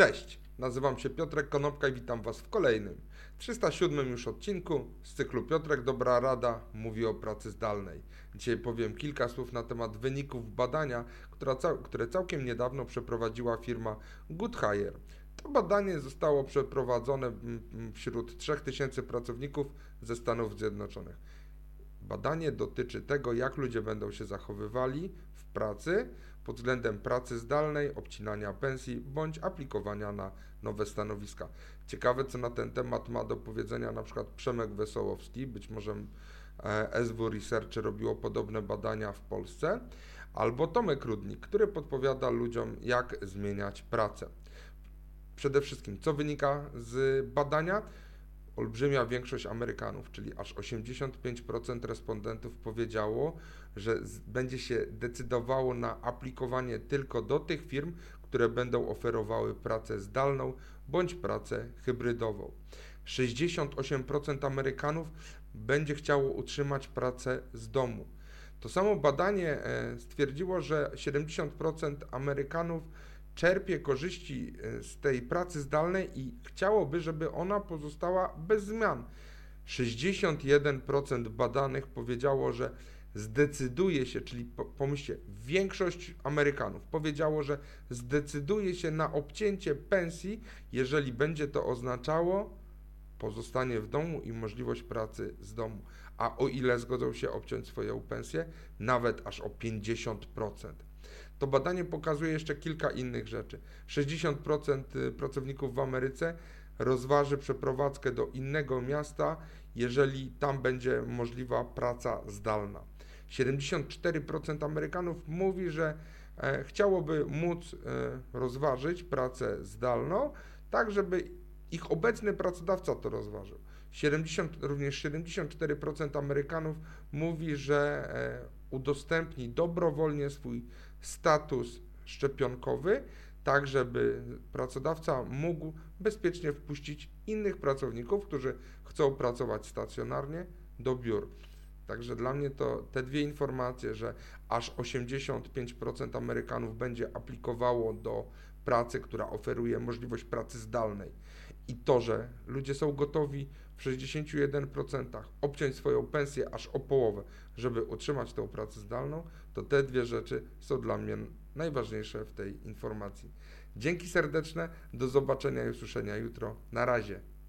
Cześć, nazywam się Piotrek Konopka i witam Was w kolejnym, 307 już odcinku z cyklu Piotrek Dobra Rada mówi o pracy zdalnej. Dzisiaj powiem kilka słów na temat wyników badania, które całkiem niedawno przeprowadziła firma Good Hire. To badanie zostało przeprowadzone wśród 3000 pracowników ze Stanów Zjednoczonych. Badanie dotyczy tego, jak ludzie będą się zachowywali w pracy pod względem pracy zdalnej, obcinania pensji bądź aplikowania na nowe stanowiska. Ciekawe, co na ten temat ma do powiedzenia na przykład Przemek Wesołowski, być może e, SW Research robiło podobne badania w Polsce, albo Tomek Rudnik, który podpowiada ludziom, jak zmieniać pracę. Przede wszystkim, co wynika z badania? Olbrzymia większość Amerykanów, czyli aż 85% respondentów powiedziało, że będzie się decydowało na aplikowanie tylko do tych firm, które będą oferowały pracę zdalną bądź pracę hybrydową. 68% Amerykanów będzie chciało utrzymać pracę z domu. To samo badanie e, stwierdziło, że 70% Amerykanów czerpie korzyści e, z tej pracy zdalnej i chciałoby, żeby ona pozostała bez zmian. 61% badanych powiedziało, że zdecyduje się, czyli pomyślcie, większość Amerykanów powiedziało, że zdecyduje się na obcięcie pensji, jeżeli będzie to oznaczało pozostanie w domu i możliwość pracy z domu. A o ile zgodzą się obciąć swoją pensję? Nawet aż o 50%. To badanie pokazuje jeszcze kilka innych rzeczy. 60% y, pracowników w Ameryce rozważy przeprowadzkę do innego miasta, jeżeli tam będzie możliwa praca zdalna. 74% Amerykanów mówi, że e, chciałoby móc e, rozważyć pracę zdalną, tak żeby ich obecny pracodawca to rozważył. 70, również 74% Amerykanów mówi, że e, udostępni dobrowolnie swój status szczepionkowy, tak żeby pracodawca mógł bezpiecznie wpuścić innych pracowników, którzy chcą pracować stacjonarnie do biur. Także dla mnie to te dwie informacje, że aż 85% Amerykanów będzie aplikowało do pracy, która oferuje możliwość pracy zdalnej i to, że ludzie są gotowi w 61% obciąć swoją pensję aż o połowę, żeby utrzymać tą pracę zdalną, to te dwie rzeczy są dla mnie najważniejsze w tej informacji. Dzięki serdeczne, do zobaczenia i usłyszenia jutro. Na razie.